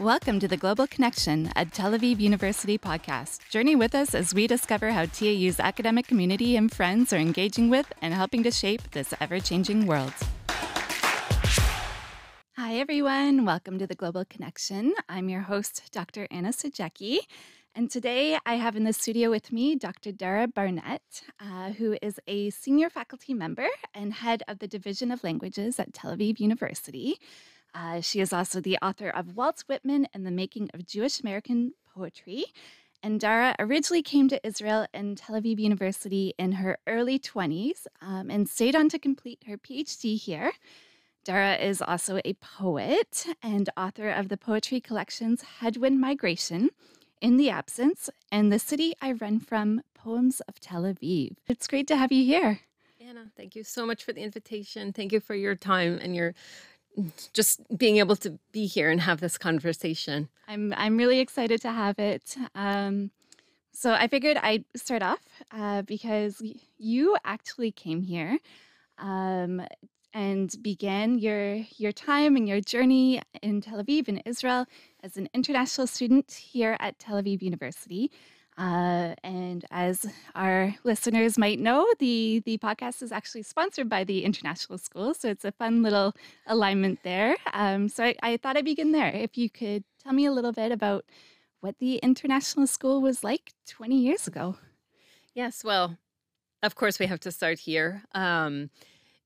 Welcome to the Global Connection at Tel Aviv University podcast. Journey with us as we discover how TAU's academic community and friends are engaging with and helping to shape this ever changing world. Hi, everyone. Welcome to the Global Connection. I'm your host, Dr. Anna Sajecki. And today I have in the studio with me Dr. Dara Barnat, uh, who is a senior faculty member and head of the Division of Languages at Tel Aviv University. Uh, she is also the author of Walt Whitman and the Making of Jewish American Poetry. And Dara originally came to Israel and Tel Aviv University in her early 20s um, and stayed on to complete her PhD here. Dara is also a poet and author of the poetry collections Headwind Migration, In the Absence, and The City I Run From Poems of Tel Aviv. It's great to have you here. Anna, thank you so much for the invitation. Thank you for your time and your just being able to be here and have this conversation. I'm I'm really excited to have it. Um, so I figured I'd start off uh, because you actually came here um, and began your your time and your journey in Tel Aviv in Israel as an international student here at Tel Aviv University. Uh, and as our listeners might know, the the podcast is actually sponsored by the International School, so it's a fun little alignment there. Um, so I, I thought I'd begin there. If you could tell me a little bit about what the International School was like 20 years ago. Yes, well, of course we have to start here. Um,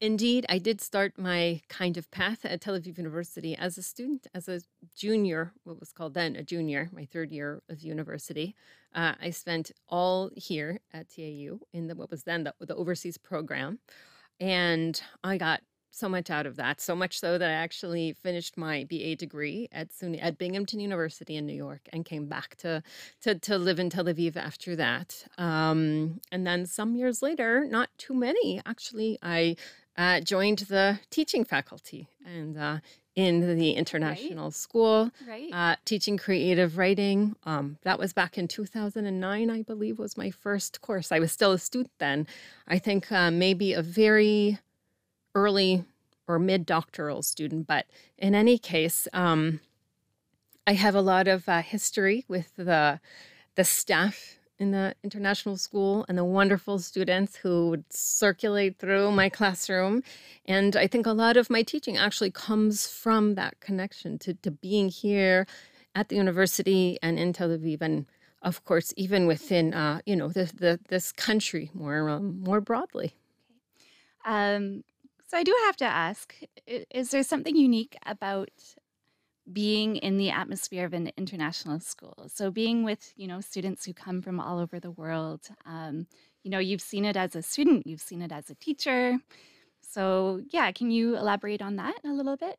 Indeed, I did start my kind of path at Tel Aviv University as a student, as a junior, what was called then a junior, my third year of university. Uh, I spent all here at TAU in the what was then the, the overseas program, and I got so much out of that. So much so that I actually finished my BA degree at SUNY at Binghamton University in New York and came back to to, to live in Tel Aviv after that. Um, and then some years later, not too many actually, I uh, joined the teaching faculty and uh, in the international right. school, right. Uh, teaching creative writing. Um, that was back in 2009, I believe, was my first course. I was still a student then. I think uh, maybe a very early or mid doctoral student, but in any case, um, I have a lot of uh, history with the the staff in the international school and the wonderful students who would circulate through my classroom. And I think a lot of my teaching actually comes from that connection to, to being here at the university and in Tel Aviv. And of course, even within, uh, you know, the, the, this country more, um, more broadly. Um, so I do have to ask, is there something unique about being in the atmosphere of an international school. So being with you know students who come from all over the world. Um, you know, you've seen it as a student, you've seen it as a teacher. So yeah, can you elaborate on that a little bit?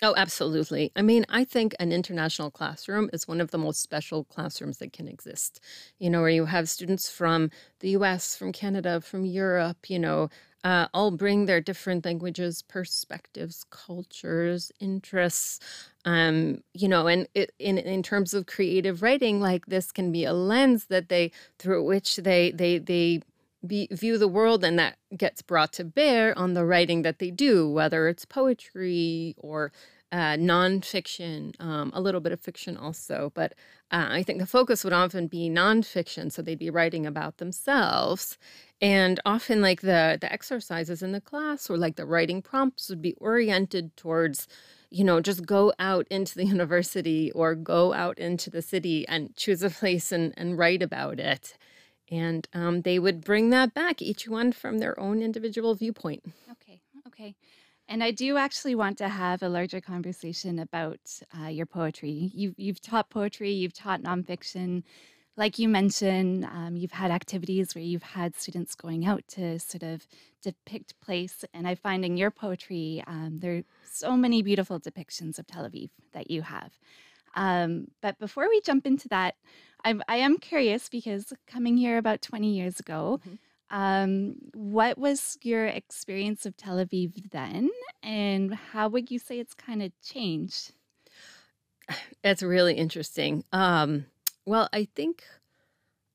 Oh, absolutely. I mean, I think an international classroom is one of the most special classrooms that can exist. You know, where you have students from the US, from Canada, from Europe, you know, uh, all bring their different languages, perspectives, cultures, interests. Um, you know, and it, in in terms of creative writing, like this can be a lens that they through which they they they be, view the world, and that gets brought to bear on the writing that they do, whether it's poetry or uh, nonfiction, um, a little bit of fiction also. But uh, I think the focus would often be nonfiction, so they'd be writing about themselves and often like the the exercises in the class or like the writing prompts would be oriented towards you know just go out into the university or go out into the city and choose a place and, and write about it and um, they would bring that back each one from their own individual viewpoint okay okay and I do actually want to have a larger conversation about uh, your poetry. You've, you've taught poetry, you've taught nonfiction like you mentioned, um, you've had activities where you've had students going out to sort of depict place. And I find in your poetry, um, there are so many beautiful depictions of Tel Aviv that you have. Um, but before we jump into that, I'm, I am curious because coming here about 20 years ago, mm-hmm. Um, what was your experience of Tel Aviv then? And how would you say it's kind of changed? It's really interesting. Um, well, I think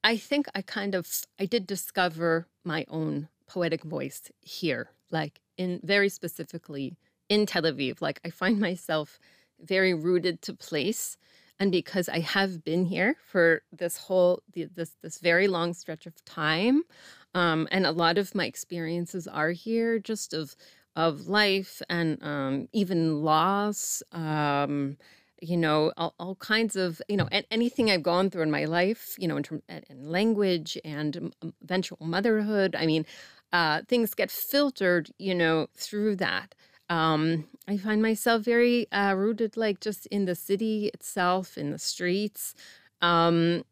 I think I kind of I did discover my own poetic voice here, like in very specifically in Tel Aviv. Like I find myself very rooted to place and because I have been here for this whole this this very long stretch of time, um, and a lot of my experiences are here, just of of life and um, even loss. Um, you know, all, all, kinds of, you know, anything I've gone through in my life, you know, in in language and eventual motherhood. I mean, uh, things get filtered, you know, through that. Um, I find myself very uh, rooted, like just in the city itself, in the streets. Um,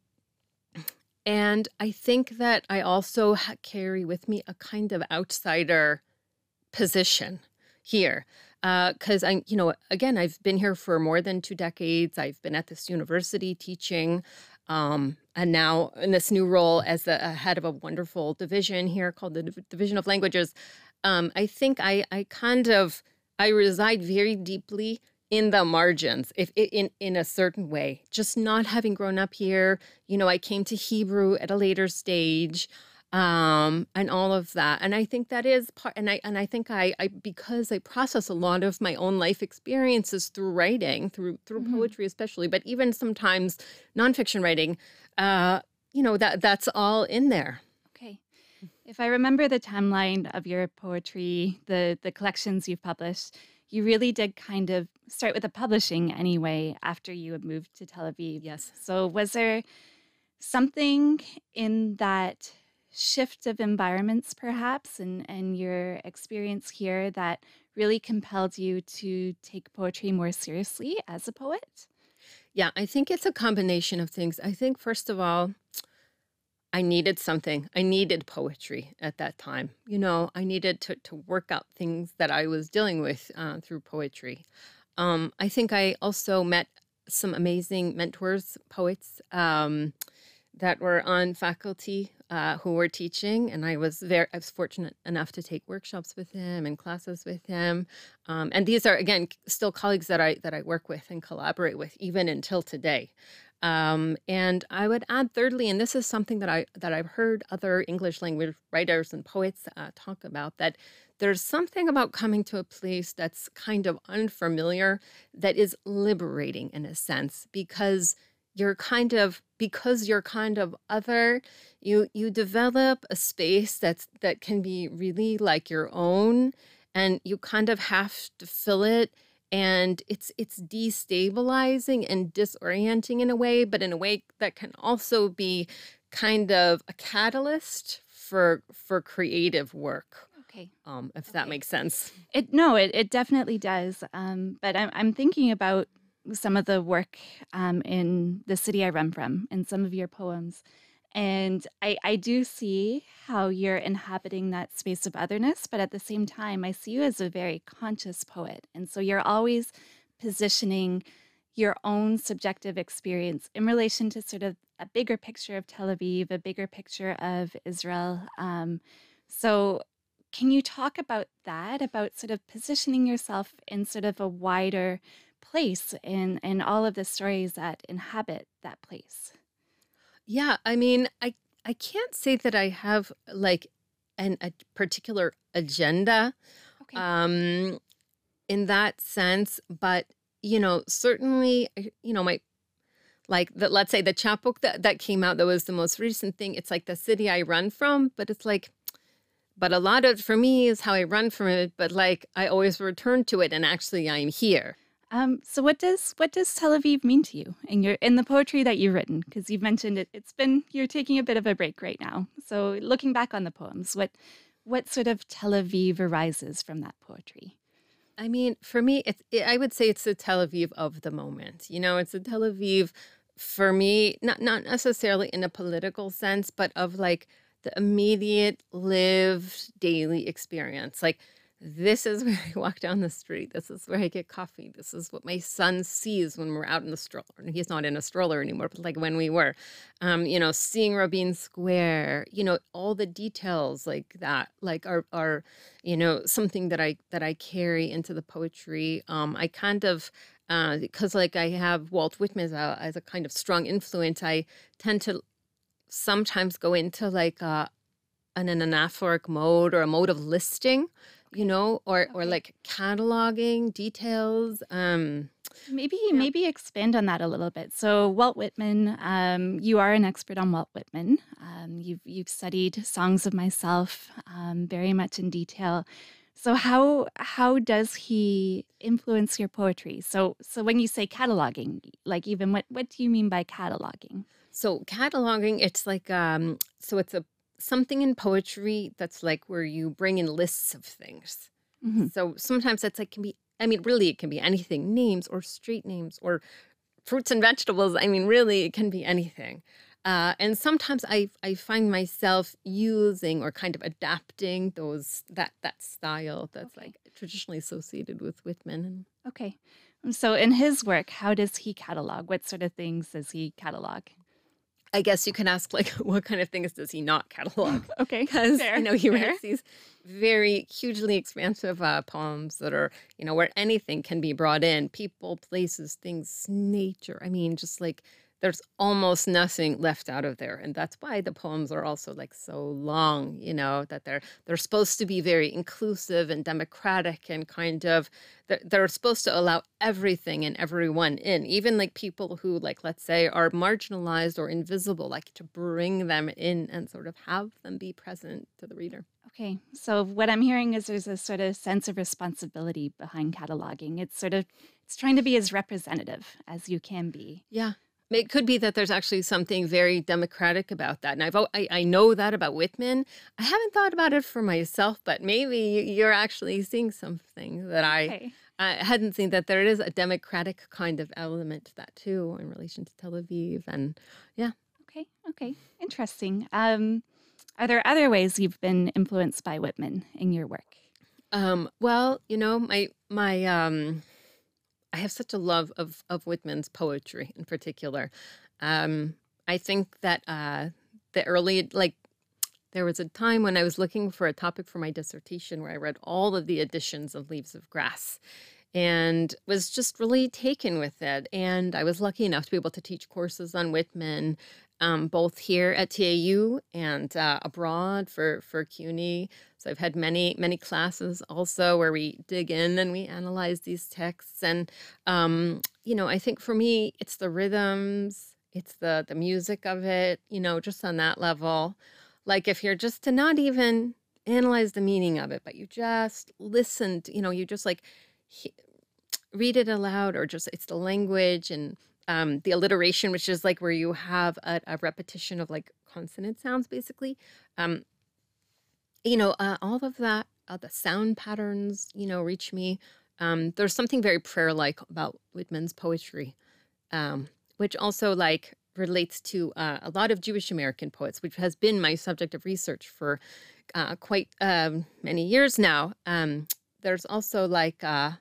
and I think that I also carry with me a kind of outsider position here. Because uh, I'm, you know, again, I've been here for more than two decades. I've been at this university teaching. Um, and now in this new role as the head of a wonderful division here called the Division of Languages, um, I think I, I kind of I reside very deeply in the margins if in in a certain way just not having grown up here. You know i came to hebrew at a later stage um and all of that. And i think that is part and i and i think i i because i process a lot of my own life experiences through writing through through mm-hmm. poetry especially but even sometimes nonfiction writing uh you know that that's all in there. Okay, if I remember the timeline of your poetry, the the collections you've published, you really did kind of start with the publishing anyway after you had moved to Tel Aviv. Yes. So was there something in that shift of environments perhaps and and your experience here that really compelled you to take poetry more seriously as a poet? Yeah, I think it's a combination of things. I think first of all, I needed something. I needed poetry at that time. You know, I needed to, to work out things that I was dealing with uh, through poetry. Um, I think I also met some amazing mentors, poets um, that were on faculty uh, who were teaching, and I was very I was fortunate enough to take workshops with him and classes with him. Um, and these are again still colleagues that I that I work with and collaborate with even until today. Um, and I would add thirdly, and this is something that I that I've heard other English language writers and poets uh, talk about that there's something about coming to a place that's kind of unfamiliar that is liberating in a sense because you're kind of because you're kind of other you you develop a space that's that can be really like your own and you kind of have to fill it and it's it's destabilizing and disorienting in a way but in a way that can also be kind of a catalyst for for creative work okay. um if okay. that makes sense. It no it, it definitely does um but i'm, I'm thinking about some of the work um in the city i run from and some of your poems and I, I do see how you're inhabiting that space of otherness, but at the same time, I see you as a very conscious poet. And so you're always positioning your own subjective experience in relation to sort of a bigger picture of Tel Aviv, a bigger picture of Israel. Um, so, can you talk about that, about sort of positioning yourself in sort of a wider place in, in all of the stories that inhabit that place? Yeah, I mean, I I can't say that I have like an a particular agenda Okay. um in that sense, but you know, certainly uh, you know, my like the, let's say the chapbook that that came out that was the most recent thing, it's like the city I run from, but it's like but a lot of for me is how I run from it, but like I always return to it and actually I'm here. Um, so what does what does Tel Aviv mean to you in your in the poetry that you've written? Because you've mentioned it, it's been you're taking a bit of a break right now. So looking back on the poems, what what sort of Tel Aviv arises from that poetry? I mean, for me, it's it, I would say it's the Tel Aviv of the moment. You know, it's a Tel Aviv for me, not not necessarily in a political sense, but of like the immediate lived daily experience. Like this is where I walk down the street. This is where I get coffee. This is what my son sees when we're out in the stroller. And he's not in a stroller anymore, but like when we were, um, you know, seeing Rabin Square, you know, all the details like that, like are are, you know, something that I that I carry into the poetry. Um, I kind of uh, because like I have Walt Whitman as a, as a kind of strong influence. I tend to sometimes go into like a, an, an anaphoric mode or a mode of listing you know, or or like cataloging details. Um, Maybe Yeah. maybe expand on that a little bit. So Walt Whitman, um, you are an expert on Walt Whitman. Um, you've you've studied Songs of Myself um, very much in detail. So how how does he influence your poetry? So so when you say cataloging, like even what what do you mean by cataloging? So cataloging, it's like um, so it's a something in poetry that's like where you bring in lists of things. hmm So sometimes that's like can be. I mean, really, it can be anything, names or street names or fruits and vegetables. I mean, really, it can be anything. Uh, and sometimes I I find myself using or kind of adapting those that that style that's Okay. like traditionally associated with Whitman. Okay. So in his work, how does he catalog? What sort of things does he catalog? I guess you can ask like, what kind of things does he not catalog? Okay, because you know he fair. writes these very hugely expansive uh, poems that are you know where anything can be brought in people places things nature i mean just like there's almost nothing left out of there and that's why the poems are also like so long you know that they're they're supposed to be very inclusive and democratic and kind of they're, they're supposed to allow everything and everyone in even like people who like let's say are marginalized or invisible like to bring them in and sort of have them be present to the reader Okay, so what I'm hearing is there's a sort of sense of responsibility behind cataloging. It's sort of it's trying to be as representative as you can be. Yeah. It could be that there's actually something very democratic about that. And I've, I, I know that about Whitman. I haven't thought about it for myself, but maybe you- you're actually seeing something that I, Okay. I hadn't seen that there is a democratic kind of element to that too in relation to Tel Aviv. And yeah. Okay. Okay. Interesting. Um, are there other ways you've been influenced by Whitman in your work? Um, well, you know, my, my, um, I have such a love of, of Whitman's poetry in particular. Um, I think that uh, the early, like, there was a time when I was looking for a topic for my dissertation where I read all of the editions of Leaves of Grass and was just really taken with it. And I was lucky enough to be able to teach courses on Whitman, um, both here at TAU and uh, abroad for for CUNY. So I've had many many classes also where we dig in and we analyze these texts. And um, you know, I think for me, it's the rhythms, it's the the music of it. You know, just on that level. Like if you're just to not even analyze the meaning of it, but you just listen. To, you know, you just like he- read it aloud or just it's the language and um, the alliteration, which is like where you have a, a repetition of like consonant sounds, basically. Um, you know, uh, all of that, uh, the sound patterns, you know, reach me. Um, there's something very prayer-like about Whitman's poetry, um, which also like relates to uh, a lot of Jewish American poets, which has been my subject of research for uh, quite um, many years now. Um, there's also like uh,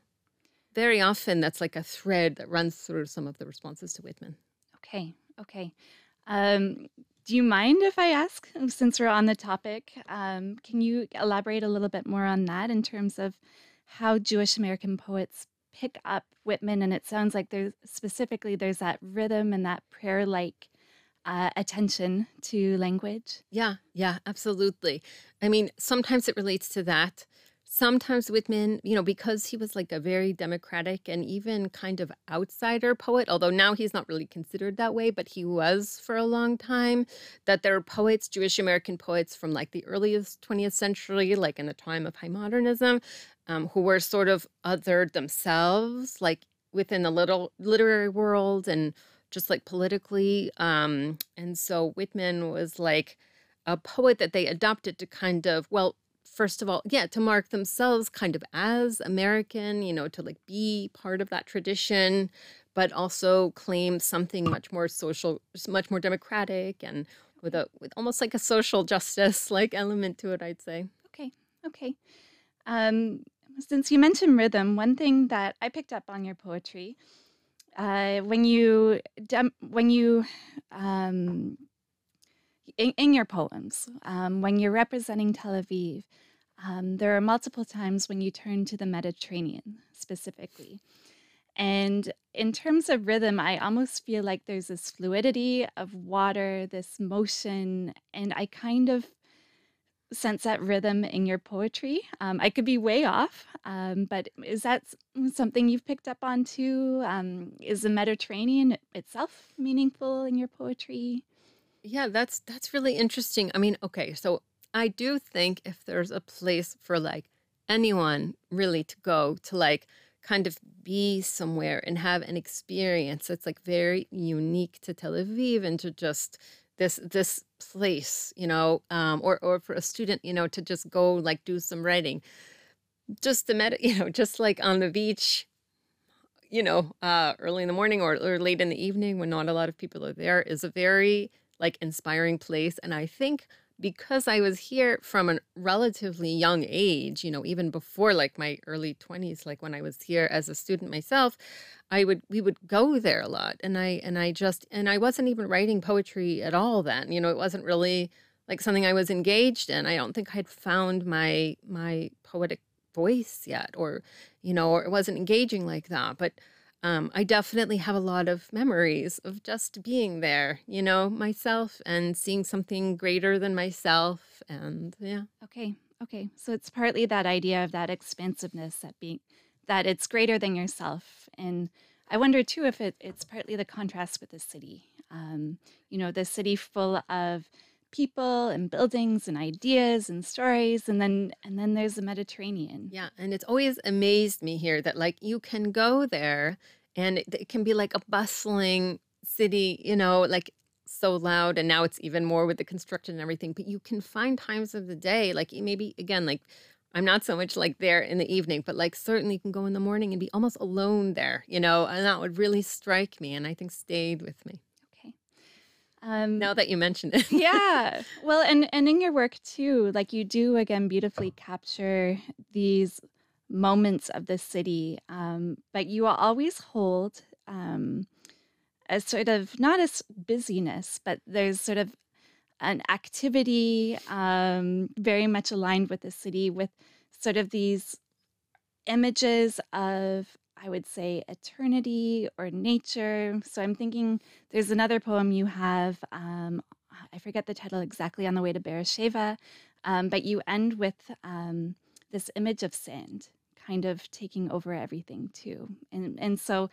very often that's like a thread that runs through some of the responses to Whitman. Okay. Okay. Um, do you mind if I ask, since we're on the topic, um, can you elaborate a little bit more on that in terms of how Jewish American poets pick up Whitman? And it sounds like there's specifically there's that rhythm and that prayer-like uh, attention to language. Yeah, yeah, absolutely. I mean, sometimes it relates to that. Sometimes Whitman, you know, because he was like a very democratic and even kind of outsider poet, although now he's not really considered that way, but he was for a long time, that there are poets, Jewish American poets from like the earliest 20th century, like in the time of high modernism, um, who were sort of othered themselves, like within the little literary world and just like politically. Um, and so Whitman was like, a poet that they adopted to kind of well first of all yeah to mark themselves kind of as american you know to like be part of that tradition but also claim something much more social much more democratic and with a with almost like a social justice like element to it i'd say Okay. Okay. Um, since you mentioned rhythm, one thing that I picked up on your poetry, uh, when you when you um, in, in your poems, um, when you're representing Tel Aviv, um, there are multiple times when you turn to the Mediterranean specifically. And in terms of rhythm, I almost feel like there's this fluidity of water, this motion, and I kind of sense that rhythm in your poetry. Um, I could be way off, um, but is that something you've picked up on too? Um, is the Mediterranean itself meaningful in your poetry? Yeah, that's that's really interesting. I mean, okay, so I do think if there's a place for like anyone really to go to like kind of be somewhere and have an experience that's like very unique to Tel Aviv and to just this this place, you know, um, or or for a student, you know, to just go like do some writing, just the med, you know, just like on the beach you know, uh, early in the morning or, or late in the evening when not a lot of people are there is a very like inspiring place. And I think because I was here from a relatively young age, you know, even before like my early 20s, like when I was here as a student myself, I would we would go there a lot. And I and I just and I wasn't even writing poetry at all then. You know, it wasn't really like something I was engaged in. I don't think I'd found my my poetic voice yet or you know, or it wasn't engaging like that. But um, I definitely have a lot of memories of just being there, you know, myself and seeing something greater than myself. And yeah. Okay, okay. So it's partly that idea of that expansiveness, that being that it's greater than yourself, and I wonder too if it, it's partly the contrast with the city. Um, you know, the city full of people and buildings and ideas and stories, and then and then there's the Mediterranean. Yeah. And it's always amazed me here that like you can go there and it, it can be like a bustling city, you know, like so loud. And now it's even more with the construction and everything. But you can find times of the day, like maybe again, like I'm not so much like there in the evening, but like certainly you can go in the morning and be almost alone there, you know, and that would really strike me and I think stayed with me. Um, now that you mention it. yeah. Well, and and in your work too, like you do again beautifully capture these moments of the city, um, but you will always hold um, a sort of not as busyness, but there's sort of an activity um, very much aligned with the city, with sort of these images of, I would say, eternity or nature. So I'm thinking there's another poem you have. Um, I forget the title exactly on the way to Beersheba, um, but you end with um, this image of sand kind of taking over everything too. And and so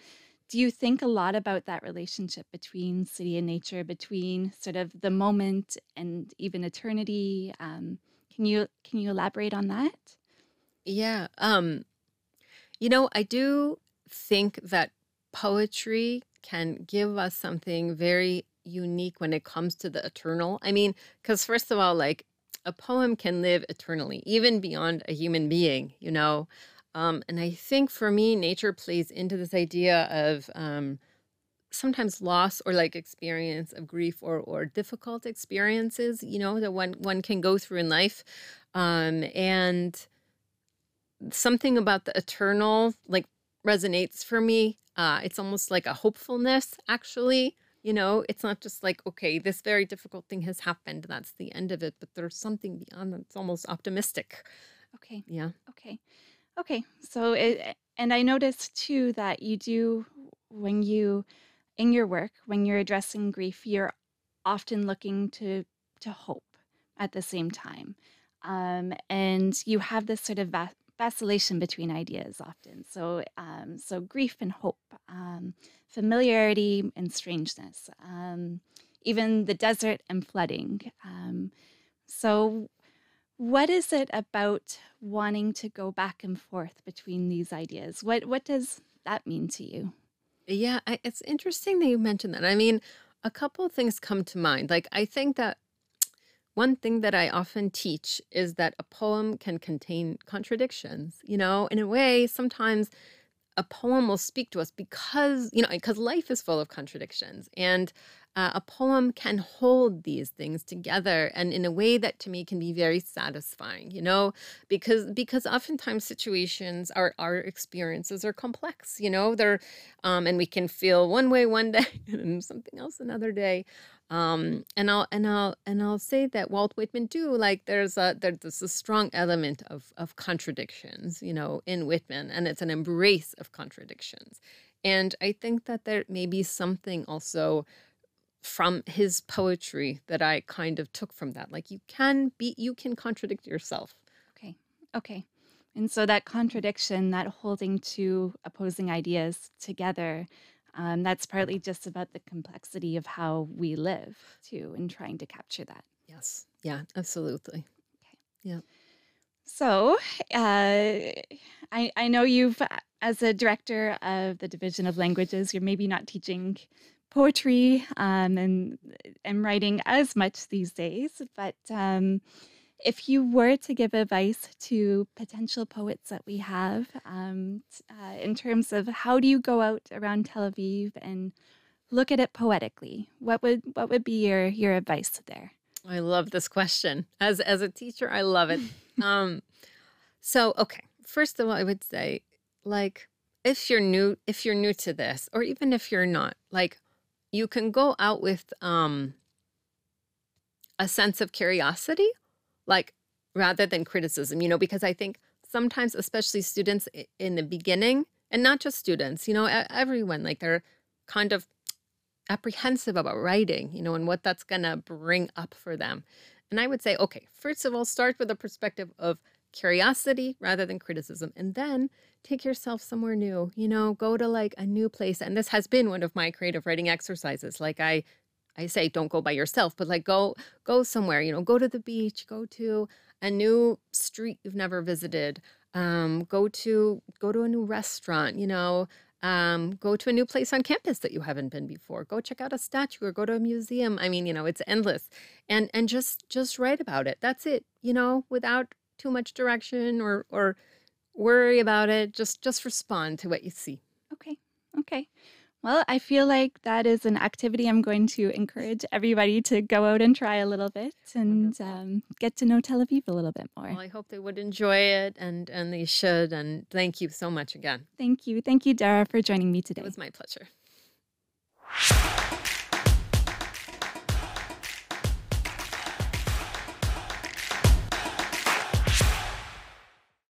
do you think a lot about that relationship between city and nature, between sort of the moment and even eternity? Um, can you can you elaborate on that? Yeah. Um, you know, I do think that poetry can give us something very unique when it comes to the eternal. I mean, because first of all, like a poem can live eternally, even beyond a human being, you know. Um, and I think for me, nature plays into this idea of um, sometimes loss or like experience of grief or or difficult experiences, you know, that one one can go through in life. Um, and something about the eternal like resonates for me. Uh, it's almost like a hopefulness, actually. You know, it's not just like, okay, this very difficult thing has happened. That's the end of it. But there's something beyond that. It's almost optimistic. Okay, Yeah. okay, okay. So it, and I noticed too that you do when you in your work when you're addressing grief, you're often looking to to hope at the same time, um, and you have this sort of va- vacillation between ideas often. So um, so grief and hope, um, familiarity and strangeness, um, even the desert and flooding. Um, so what is it about wanting to go back and forth between these ideas? What what does that mean to you? Yeah. I, it's interesting that you mentioned that. I mean, a couple of things come to mind. Like, I think that One thing that I often teach is that a poem can contain contradictions. You know, in a way, sometimes a poem will speak to us because, you know, because life is full of contradictions. And uh, a poem can hold these things together and in a way that to me can be very satisfying, you know, because because oftentimes situations our our experiences are complex, you know, they're um and we can feel one way one day and something else another day. Um, and I'll and I'll and I'll say that Walt Whitman too. Like there's a there's a strong element of of contradictions, you know, in Whitman, and it's an embrace of contradictions. And I think that there may be something also from his poetry that I kind of took from that. Like you can be, you can contradict yourself. Okay. Okay. And so that contradiction, that holding two opposing ideas together, um, that's partly just about the complexity of how we live, too, and trying to capture that. Yes. Yeah, absolutely. Okay. Yeah. So, uh, I, I know you've, as a director of the Division of Languages, you're maybe not teaching poetry um, and and writing as much these days, but um, if you were to give advice to potential poets that we have um, uh, in terms of how do you go out around Tel Aviv and look at it poetically, what would what would be your your advice there? I love this question. As as a teacher, I love it. um, so okay, first of all, I would say, like, if you're new, if you're new to this, or even if you're not, like, you can go out with um a sense of curiosity like rather than criticism, you know, because I think sometimes, especially students in the beginning, and not just students, you know, everyone, like they're kind of apprehensive about writing, you know, and what that's going to bring up for them. And I would say, okay, first of all, start with a perspective of curiosity rather than criticism. And then take yourself somewhere new, you know, go to like a new place. And this has been one of my creative writing exercises. Like I I say don't go by yourself, but like go go somewhere, you know, go to the beach, go to a new street you've never visited, um, go to go to a new restaurant, you know, um, go to a new place on campus that you haven't been before. Go check out a statue or go to a museum. I mean, you know, it's endless. And and just just write about it. That's it, you know, without too much direction or or worry about it. Just just respond to what you see. Okay. Okay. Well, I feel like that is an activity I'm going to encourage everybody to go out and try a little bit and um, get to know Tel Aviv a little bit more. Well, I hope they would enjoy it and, and they should. And thank you so much again. Thank you. Thank you, Dara, for joining me today. It was my pleasure.